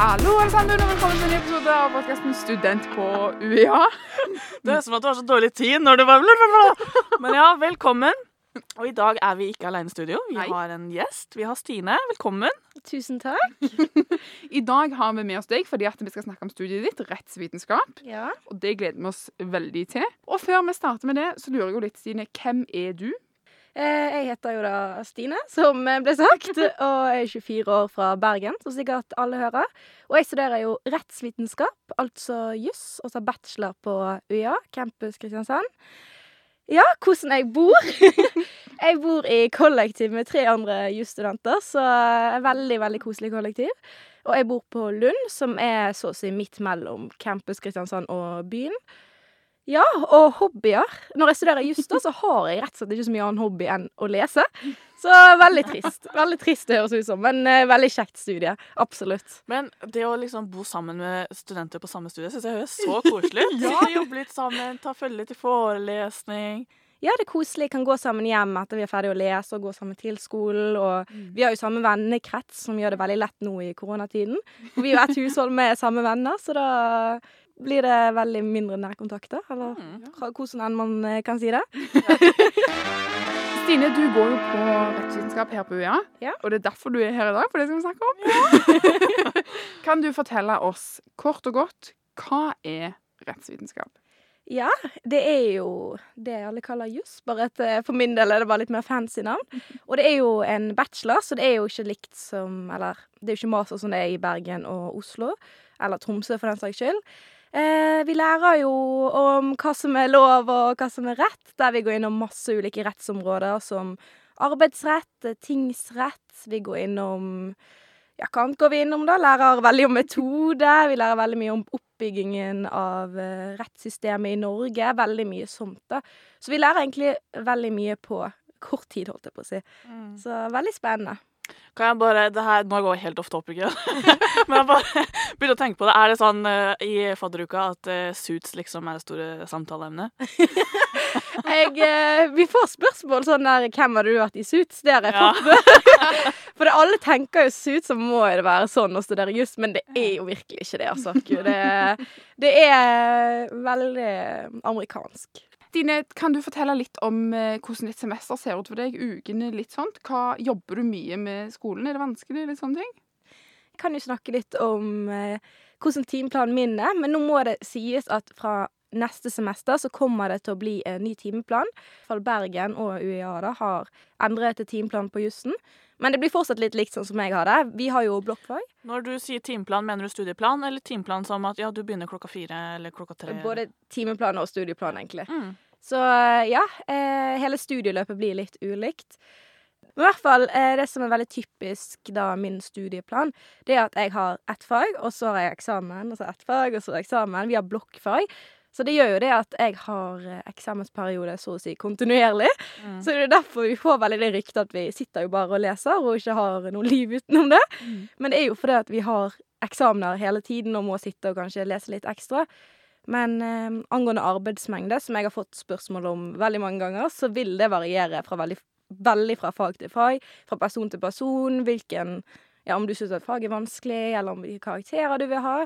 Hallo, alle sammen, og velkommen til en ny episode av podkasten Student på UiA. Det er som at du har så dårlig tid når du bare. Men ja, velkommen. Og i dag er vi ikke alene i studio. Vi Nei. har en gjest. Vi har Stine. Velkommen. Tusen takk. I dag har vi med oss deg fordi at vi skal snakke om studiet ditt, rettsvitenskap. Ja. Og det gleder vi oss veldig til. Og før vi starter med det, så lurer jeg jo litt, Stine, hvem er du? Eh, Jeg heter jo da Stine, som ble sagt, og er 24 år fra Bergen, som sikkert alle hører. Og jeg studerer jo rettsvitenskap, altså juss, og tar bachelor på UiA, campus Kristiansand. Ja, hvordan jeg bor? Jeg bor i kollektiv med tre andre jusstudenter, så et veldig, veldig koselig kollektiv. Og jeg bor på Lund, som er så å si midt mellom campus Kristiansand og byen. Ja, og hobbyer. Når jeg studerer juss, så har jeg rett og slett ikke så mye annen hobby enn å lese. Så veldig trist. Veldig trist det høres ut som, men uh, veldig kjekt studie. Absolutt. Men det å liksom bo sammen med studenter på samme studie syns jeg høres så koselig ut. ja. Jobbe litt sammen, ta følge til forelesning. Ja, det er koselig. Kan gå sammen hjem etter vi er ferdig å lese, og gå sammen til skolen. Og vi har jo samme vennekrets, som gjør det veldig lett nå i koronatiden. Og vi er jo et hushold med samme venner, så da blir det veldig mindre nærkontakter. Eller Mm. hvordan enn man eh, kan si det. Stine, du går jo på rettsvitenskap her på UiA, Ja. og det er derfor du er her i dag, for det skal vi snakke om. kan du fortelle oss kort og godt hva er rettsvitenskap? Ja, det er jo det alle kaller juss, bare at eh, for min del er det bare litt mer fancy navn. Og det er jo en bachelor, så det er jo ikke likt som Eller det er jo ikke master som det er i Bergen og Oslo, eller Tromsø for den saks skyld. Eh, vi lærer jo om hva som er lov og hva som er rett, der vi går innom masse ulike rettsområder som arbeidsrett, tingsrett, vi går innom ja, hva annet går vi innom da? Lærer veldig om metode. Vi lærer veldig mye om oppbyggingen av eh, rettssystemet i Norge. Veldig mye sånt, da. Så vi lærer egentlig veldig mye på kort tid, holdt jeg på å si. Så veldig spennende. Kan jeg bare det her, Nå går jeg helt off topic igjen. Men jeg bare begynte å tenke på det. Er det sånn uh, i fadderuka at uh, suits liksom er det store samtaleemnet? Eh, vi får spørsmål sånn der 'Hvem har du vært i suits?' Det har jeg Ja. fått. For det, alle tenker jo suits, så må det være sånn å studere juss, men det er jo virkelig ikke det, altså. Gud, det, det er veldig amerikansk. Stine, kan du fortelle litt om eh, hvordan ditt semester ser ut for deg? Ukene, litt sånt? Hva, jobber du mye med skolen? Er det vanskelig? Litt sånne ting? Jeg kan jo snakke litt om eh, hvordan timeplanen min er, men nå må det sies at fra neste semester så kommer det til å bli en ny timeplan. Fall Bergen og UiA da har endret timeplan på jussen. Men det blir fortsatt litt likt sånn som jeg har det. Vi har jo blokkfag. Når du sier timeplan, mener du studieplan, eller timeplan som at ja, du begynner klokka fire eller klokka tre? Både timeplan og studieplan, egentlig. Mm. Så eh, ja, eh, hele studieløpet blir litt ulikt. Men i hvert fall, eh, det som er veldig typisk da min studieplan, det er at jeg har ett fag, og så har jeg eksamen, og så ett fag, og så eksamen. Vi har blokkfag. Så det gjør jo det at jeg har eh, eksamensperiode så å si kontinuerlig. Mm. Så det er derfor vi får veldig det ryktet at vi sitter jo bare og leser og ikke har noe liv utenom det. Men det er jo fordi at vi har eksamener hele tiden og må sitte og kanskje lese litt ekstra. Men eh, angående arbeidsmengde, som jeg har fått spørsmål om veldig mange ganger, så vil det variere fra veldig, veldig fra fag til fag, fra person til person, hvilken ja, om du syns et fag er vanskelig, eller om hvilke karakterer du vil ha.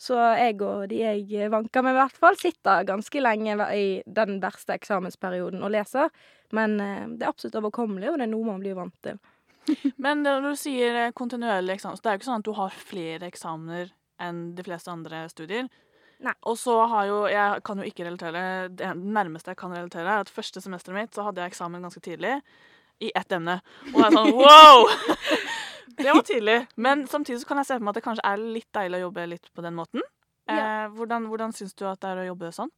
Så jeg og de jeg vanker med, i hvert fall, sitter ganske lenge i den verste eksamensperioden og leser. Men eh, det er absolutt overkommelig, og det er noe man blir vant til. Men når du sier eh, kontinuerlig eksamen, så det er jo ikke sånn at du har flere eksamener enn de fleste andre studier. Nei. Og så har jo, jeg kan jo ikke relatere, det nærmeste jeg kan relatere er at første semesteret mitt så hadde jeg eksamen ganske tidlig i ett emne. Og det er sånn wow! Det var tidlig. Men samtidig så kan jeg se for meg at det kanskje er litt deilig å jobbe litt på den måten. Eh, hvordan, hvordan syns du at det er å jobbe sånn?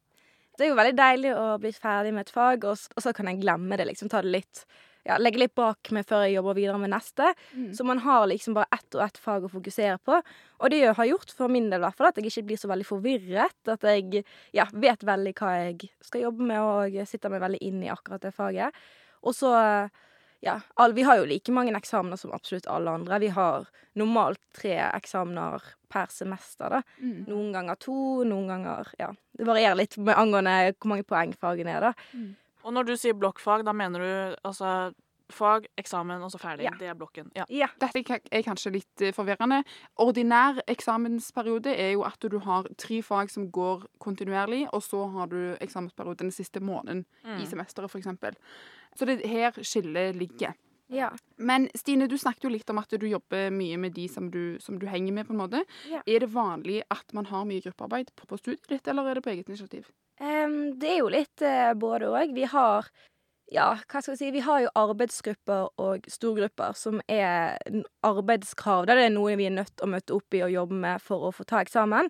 Det er jo veldig deilig å bli ferdig med et fag, og, og så kan jeg glemme det, liksom. Ta det litt ja, Legge litt bak meg før jeg jobber videre med neste. Så man har liksom bare ett og ett fag å fokusere på. Og det har gjort for min del i hvert fall at jeg ikke blir så veldig forvirret. At jeg ja, vet veldig hva jeg skal jobbe med, og sitter meg veldig inn i akkurat det faget. Og så ja, all, vi har jo like mange eksamener som absolutt alle andre. Vi har normalt tre eksamener per semester, da. Mm. Noen ganger to, noen ganger Ja, det varierer litt med angående hvor mange poeng fagene er, da. Og når du sier blokkfag, da mener du altså fag, eksamen, og så ferdig. Ja. Det er blokken. Ja. Ja. Dette er kanskje litt eh, forvirrende. Ordinær eksamensperiode er jo at du har tre fag som går kontinuerlig, og så har du eksamensperiode den siste måneden Mm. i semesteret, f.eks. Så det er her skillet ligger. Ja. Men Stine, du snakket jo litt om at du jobber mye med de som du, som du henger med, på en måte. Ja. Er det vanlig at man har mye gruppearbeid på, på studiet ditt, eller er det på eget initiativ? Um, det er jo litt uh, både òg. Vi har ja, hva skal vi si, vi har jo arbeidsgrupper og storgrupper som er arbeidskrav. Det er noe vi er nødt til å møte opp i og jobbe med for å få ta eksamen.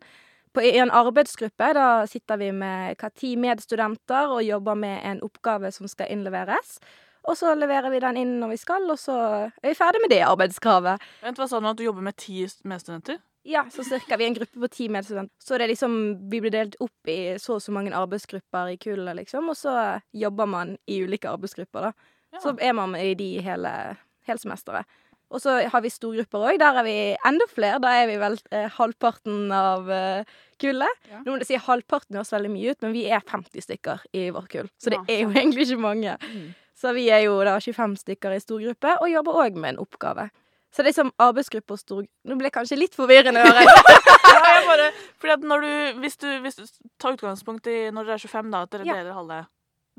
På, I en arbeidsgruppe da sitter vi med hva, ti medstudenter og jobber med en oppgave som skal innleveres. Og så leverer vi den inn når vi skal, og så er vi ferdig med det arbeidskravet. Vent, hva sa du nå? At du jobber med ti medstudenter? Ja, så cirka. Vi er en gruppe på ti medstudenter. Så det er liksom, vi blir delt opp i så og så mange arbeidsgrupper i kullet, liksom. Og så jobber man i ulike arbeidsgrupper, da. Ja. Så er man i de hele, hele semesteret. Og så har vi storgrupper òg. Der er vi enda flere. Da er vi vel eh, halvparten av eh, kullet. Ja. Nå må du si halvparten høres veldig mye ut, men vi er 50 stykker i vårt kull. Så det Ja, er jo egentlig ikke mange. Så vi er jo da 25 stykker i storgruppe, og jobber òg med en oppgave. Så det er som arbeidsgruppe og stor... Nå ble jeg kanskje litt forvirrende, hører jeg. Ja, jeg bare, fordi at når du, hvis du, hvis du tar utgangspunkt i når dere er 25, da, at dere Ja. deler halve,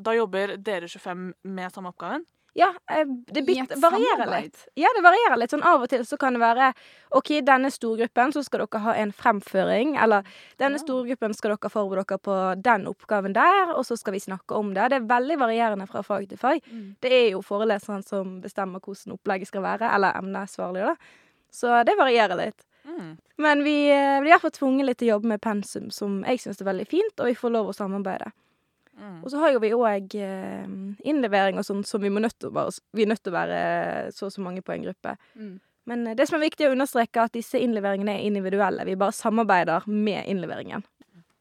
da jobber dere 25 med samme oppgaven? Ja, eh, det I varierer litt. Ja, det varierer litt. Sånn Av og til så kan det være OK, denne storgruppen så skal dere ha en fremføring. Eller denne Ja. storgruppen skal dere forberede dere på den oppgaven der, og så skal vi snakke om det. Det er veldig varierende fra fag til fag. Mm. Det er jo foreleseren som bestemmer hvordan opplegget skal være, eller emneansvarlig, da. Så det varierer litt. Mm. Men vi eh, blir iallfall tvunget litt til å jobbe med pensum, som jeg syns er veldig fint, og vi får lov å samarbeide. Mm. Og så har jo vi òg eh, innlevering og sånn som vi må nødt til å være Vi er nødt til å være så og så mange på en gruppe. Mm. Men eh, det som er viktig å understreke, er at disse innleveringene er individuelle. Vi bare samarbeider med innleveringen.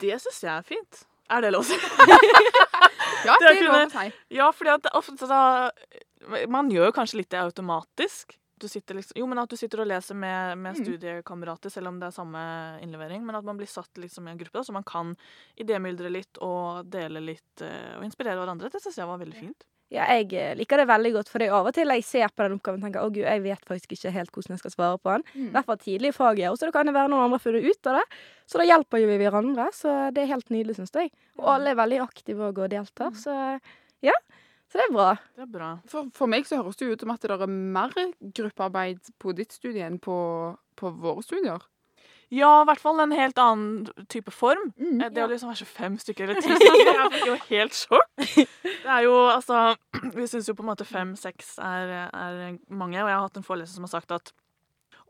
Det syns jeg er fint. Er det lov å si? Ja, Det er lov å si. Ja, fordi at ofte da Man gjør jo kanskje litt det automatisk. Du sitter liksom, jo, men at du sitter og leser med, med Mm. studiekamerater, selv om det er samme innlevering. Men at man blir satt liksom i en gruppe, da, så man kan idémyldre litt og dele litt eh, og inspirere hverandre. Det syns jeg var veldig fint. Ja, jeg eh, liker det veldig godt, for det er av og til jeg ser på den oppgaven og tenker å gud, jeg vet faktisk ikke helt hvordan jeg skal svare på den. I Mm. hvert fall tidlig i faget, og så kan det være noen andre funnet ut av det. Så da hjelper jo vi hverandre, så det er helt nydelig, syns jeg. Og alle er veldig aktive og, og deltar, så ja. Så det er bra. Det er bra. For, for meg så høres det ut som at det er mer gruppearbeid på ditt studie enn på, på våre studier. Ja, i hvert fall en helt annen type form. Mm. det Det å liksom være 25 stykker eller 10 stykker, jeg fikk jo helt sjokk. Det er jo altså Vi syns jo på en måte fem-seks er, er mange, og jeg har hatt en foreleser som har sagt at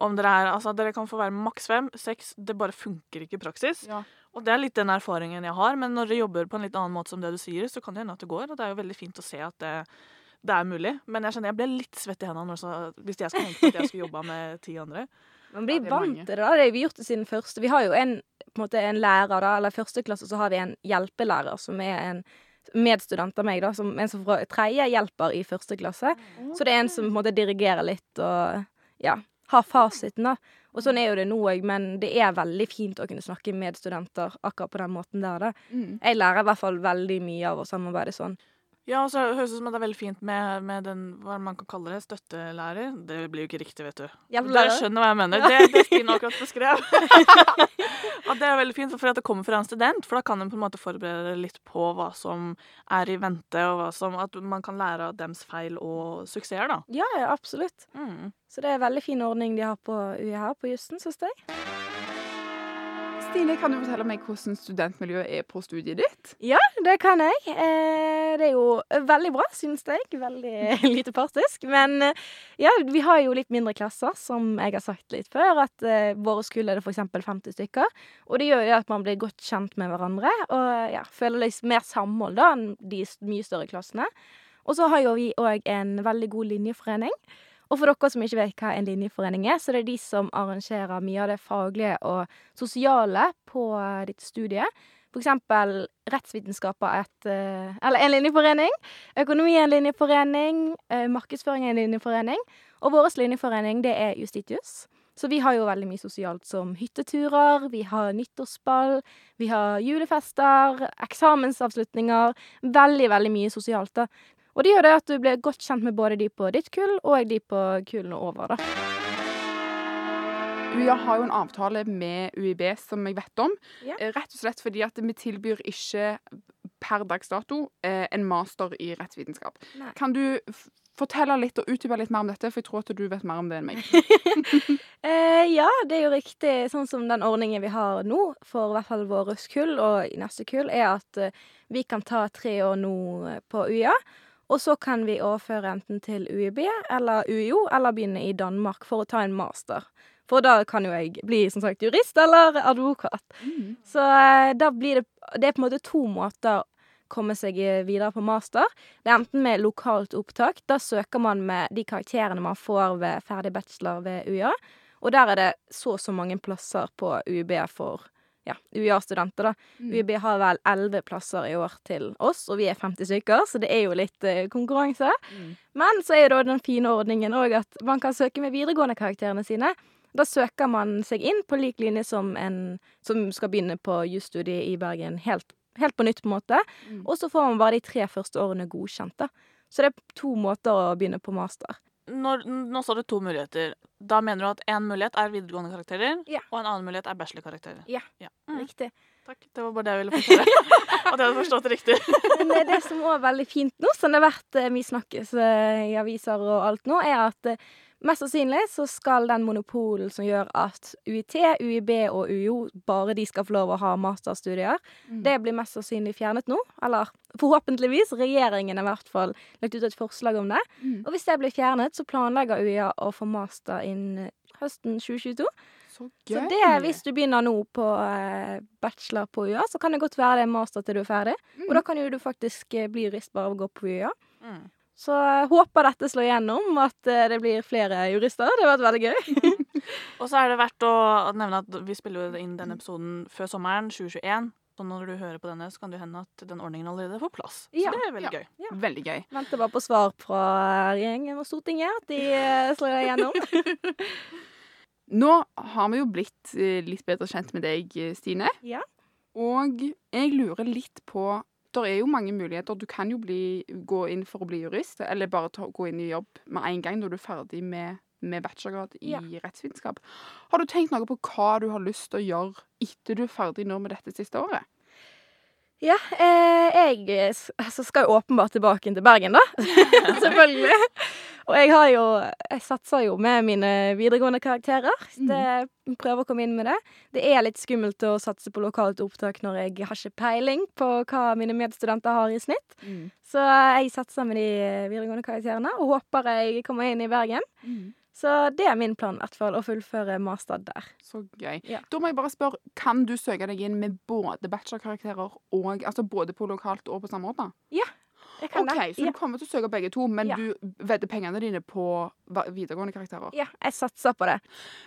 om dere er Altså, dere kan få være maks fem. Seks, det bare funker ikke i praksis. Ja. Og det er litt den erfaringen jeg har, men når dere jobber på en litt annen måte som det du sier, så kan det hende at det går, og det er jo veldig fint å se at det, det er mulig. Men jeg skjønner, jeg ble litt svett i hendene så, hvis jeg skulle tenke at jeg skulle jobba med ti andre. Man blir Ja, vant til det. da. Det har vi gjort det siden første. Vi har jo en, på en, måte en lærer, da, eller i første klasse så har vi en hjelpelærer som er en medstudent av meg, da, som en som fra tredje hjelper i første klasse. Så det er en som på en måte dirigerer litt og ja, har fasiten, da. Og sånn er jo det nå òg, men det er veldig fint å kunne snakke med studenter akkurat på den måten der, da. Mm. Jeg lærer i hvert fall veldig mye av å samarbeide sånn. Ja, og så høres det ut som at det er veldig fint med, med den, hva man kan kalle det, støttelærer. Det blir jo ikke riktig, vet du. Dere skjønner hva jeg mener. Det, det Stine akkurat beskrev. og det er veldig fint, for at det kommer fra en student, for da kan en på en måte forberede litt på hva som er i vente, og som, at man kan lære av dems feil og suksesser, da. Ja, ja, absolutt. Mm. Så det er en veldig fin ordning de har på UiH på jussen, syns jeg. Stine, kan du fortelle meg hvordan studentmiljøet er på studiet ditt? Ja, det kan jeg. Eh, det er jo veldig bra, synes jeg. Veldig lite partisk. Men eh, ja, vi har jo litt mindre klasser, som jeg har sagt litt før. At eh, våre skole er det f.eks. 50 stykker. Og det gjør jo at man blir godt kjent med hverandre og ja, føler litt mer samhold da enn de mye større klassene. Og så har jo vi òg en veldig god linjeforening. Og for dere som ikke vet hva en linjeforening er, så er det de som arrangerer mye av det faglige og sosiale på eh, ditt studie. For eksempel rettsvitenskap er et eh, Eller en linjeforening. Økonomi er en linjeforening. eh, Markedsføring er en linjeforening. Og vår linjeforening, det er Justitius. Så vi har jo veldig mye sosialt som hytteturer, vi har nyttårsball, vi har julefester, eksamensavslutninger. Veldig, veldig mye sosialt, da. Og det gjør det at du blir godt kjent med både de på ditt kull og de på kullene over, da. UiA har jo en avtale med UiB som jeg vet om. Ja. Eh, Rett og slett fordi at vi tilbyr ikke per dags dato eh, en master i rettsvitenskap. Nei. Kan du fortelle litt og utdype litt mer om dette, for jeg tror at du vet mer om det enn meg. Eh, ja, det er jo riktig. Sånn som den ordningen vi har nå, for i hvert fall vårt kull og i neste kull, er at eh, vi kan ta tre år nå på UiA. Og så kan vi overføre enten til UiB eller UiO, eller begynne i Danmark for å ta en master. For da kan jo jeg bli som sagt jurist eller advokat. Så eh, da blir det Det er på en måte to måter å komme seg eh, videre på master. Det er enten med lokalt opptak. Da søker man med de karakterene man får ved ferdig bachelor ved UiA. Og der er det så og så mange plasser på UiB for ja, UiA-studenter, da. Mm. UiB har vel elleve plasser i år til oss, og vi er 50 stykker, så det er jo litt eh, konkurranse. Mm. Men så er da den fine ordningen òg at man kan søke med videregående karakterene sine. Da søker man seg inn på lik linje som en som skal begynne på jusstudiet i Bergen helt, helt på nytt, på en måte. Mm. Og så får man bare de tre første årene godkjent, da. Så det er to måter å begynne på master. Når, nå står det to muligheter. Da mener du at én mulighet er videregående karakterer, Ja. og en annen mulighet er bachelorkarakterer? Ja. Mm. Riktig. Takk. Det var bare det jeg ville fortelle. At jeg hadde forstått det riktig. Men det som òg er veldig fint nå, som det har vært eh, mye snakkes eh, i aviser og alt nå, er at eh, mest sannsynlig så skal den monopolen som gjør at UiT, UiB og UiO bare de skal få lov å ha masterstudier, Mm. det blir mest sannsynlig fjernet nå. Eller forhåpentligvis. Regjeringen har i hvert fall lagt ut et forslag om det. Mm. Og hvis det blir fjernet, så planlegger UiA å få master innen høsten 2022. Så gøy. Så det, hvis du begynner nå på eh, bachelor på UiA, så kan det godt være det er master til du er ferdig. Mm. Og da kan jo du faktisk eh, bli jurist bare av å gå på UiA. Så jeg håper dette slår igjennom, at eh, det blir flere jurister. Det har vært veldig gøy. Og så er det verdt å nevne at vi spiller inn denne episoden før sommeren 2021. Så når du hører på denne, så kan det hende at den ordningen allerede får plass. Ja. Så det er veldig Ja. gøy. Veldig gøy. Venter bare på svar fra regjeringen og Stortinget, at de eh, slår det igjennom. Nå har vi jo blitt eh, litt bedre kjent med deg, Stine. Ja. Og jeg lurer litt på Det er jo mange muligheter. Du kan jo bli, gå inn for å bli jurist, eller bare ta, gå inn i jobb med en gang når du er ferdig med, med bachelorgrad i Ja. rettsvitenskap. Har du tenkt noe på hva du har lyst til å gjøre etter du er ferdig nå med dette siste året? Ja, eh, jeg eh, altså skal jo åpenbart tilbake inn til Bergen, da. Selvfølgelig. Og jeg har jo Jeg satser jo med mine videregående karakterer. Det, prøver å komme inn med det. Det er litt skummelt å satse på lokalt opptak når jeg har ikke peiling på hva mine medstudenter har i snitt. Så jeg satser med de videregående karakterene og håper jeg kommer inn i Bergen. Så det er min plan, i hvert fall, å fullføre master der. Så gøy. Ja. Da må jeg bare spørre, kan du søke deg inn med både bachelorkarakterer og Altså både på lokalt og på samme måte? Jeg kan OK, det. så Ja. du kommer til å søke begge to, men Ja. du vedder pengene dine på videregående karakterer? Ja, jeg satser på det.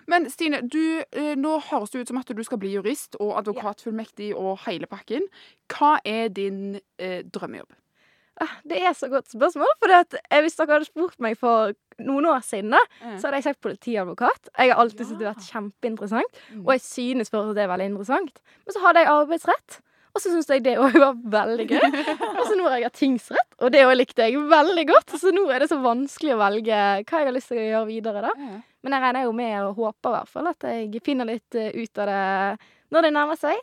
Men Stine, du, eh, nå høres det ut som at du skal bli jurist og advokatfullmektig og hele pakken. Hva er din eh, drømmejobb? Ah, Det er så godt spørsmål. For jeg visste hvis dere hadde spurt meg for noen år siden, da, så hadde jeg sagt politiadvokat. Jeg har alltid syntes det har vært kjempeinteressant. Mm. Og jeg synes fortsatt det er veldig interessant. Men så hadde jeg arbeidsrett, og så syntes jeg det òg var veldig gøy. Og så nå har jeg hatt tingsrett, og det òg likte jeg veldig godt. Så nå er det så vanskelig å velge hva jeg har lyst til å gjøre videre, da. Men jeg regner jo med og håper i hvert fall at jeg finner litt eh, ut av det når det nærmer seg.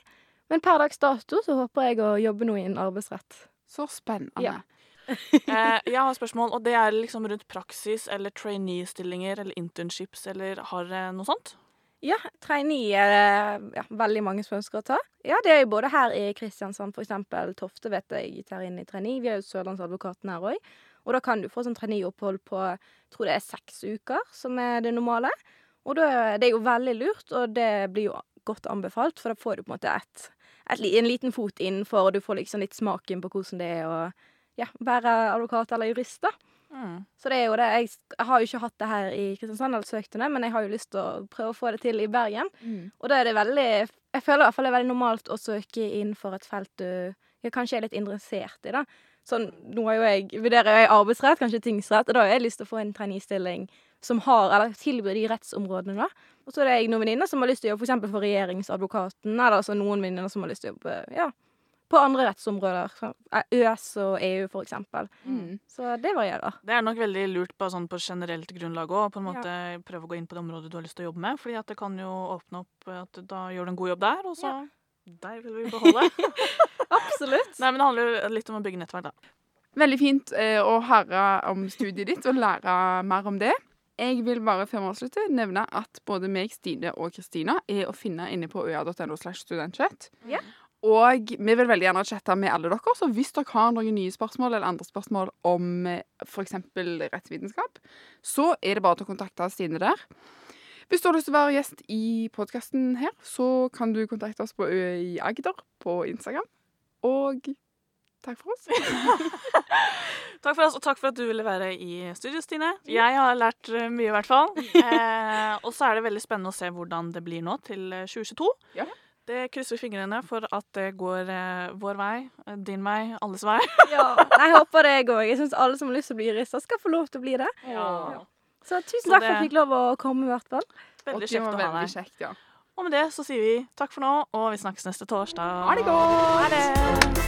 Men per dags dato så håper jeg å jobbe nå innen arbeidsrett. Så spennende. Ja. Eh, jeg har spørsmål, og det er liksom rundt praksis eller trainee-stillinger eller internships eller har dere noe sånt? Ja, trainee er det ja, veldig mange som ønsker å ta. Ja, det er jo både her i Kristiansand, eksempel Tofte vet jeg tar inn i trainee. Vi har jo Sørlandsadvokaten her òg. Og da kan du få sånn traineeopphold på jeg tror det er seks uker, som er det normale. Og da, det er jo veldig lurt, og det blir jo godt anbefalt, for da får du på en måte et, et, en liten fot innenfor, og du får liksom litt smaken på hvordan det er å ja, være advokat eller jurist, da. Mm. Så det er jo det. Jeg, jeg har jo ikke hatt det her i Kristiansand, eller søkt om det, men jeg har jo lyst til å prøve å få det til i Bergen. Mm. Og da er det veldig Jeg føler i hvert fall det er veldig normalt å søke innenfor et felt du ja, kanskje er litt interessert i, da. Sånn, nå har jo jeg vurderer jeg arbeidsrett, kanskje tingsrett, og da har jeg lyst til å få en traineestilling som har, eller tilbyr de rettsområdene, da. Og så er det jeg noen venninner som har lyst til å jobbe for eksempel for regjeringsadvokaten, eller altså noen venninner som har lyst til å jobbe ja, på andre rettsområder. som ØS og EU, for eksempel. Mm. Så det varierer. Det er nok veldig lurt på, sånn, på generelt grunnlag òg. På en Ja. prøve å gå inn på det området du har lyst til å jobbe med. fordi at det kan jo åpne opp at da gjør du en god jobb der, og så Der vil vi beholde. Absolutt. Nei, men det handler jo litt om å bygge nettverk, da. Veldig fint eh, å høre om studiet ditt og lære mer om det. Jeg vil bare før vi avslutter nevne at både meg, Stine og Kristina er å finne inne på øya.no slash studentchat. Ja. Og vi vil veldig gjerne chatte med alle dere, så hvis dere har noen nye spørsmål eller andre spørsmål om f.eks. rettsvitenskap, så er det bare til å kontakte Stine der. Hvis du har lyst til å være gjest i podkasten her, så kan du kontakte oss på i Agder på Instagram. Og takk for oss. Takk for oss, og takk for at du ville være i studio, Stine. Jeg har lært eh, mye, i hvert fall. Eh, og så er det veldig spennende å se hvordan det blir nå til eh, 2022. Ja. Det krysser fingrene for at det går eh, vår vei, eh, din vei, alles vei. Ja, jeg håper det, jeg òg. Jeg syns alle som har lyst til å bli jurister, skal få lov til å bli det. Ja. Så tusen takk for at jeg fikk lov å komme, i hvert fall. Veldig kjekt å ha veldig deg. kjekt, ja. Og med det så sier vi takk for nå, og vi snakkes neste torsdag. Ha det godt! Ha det!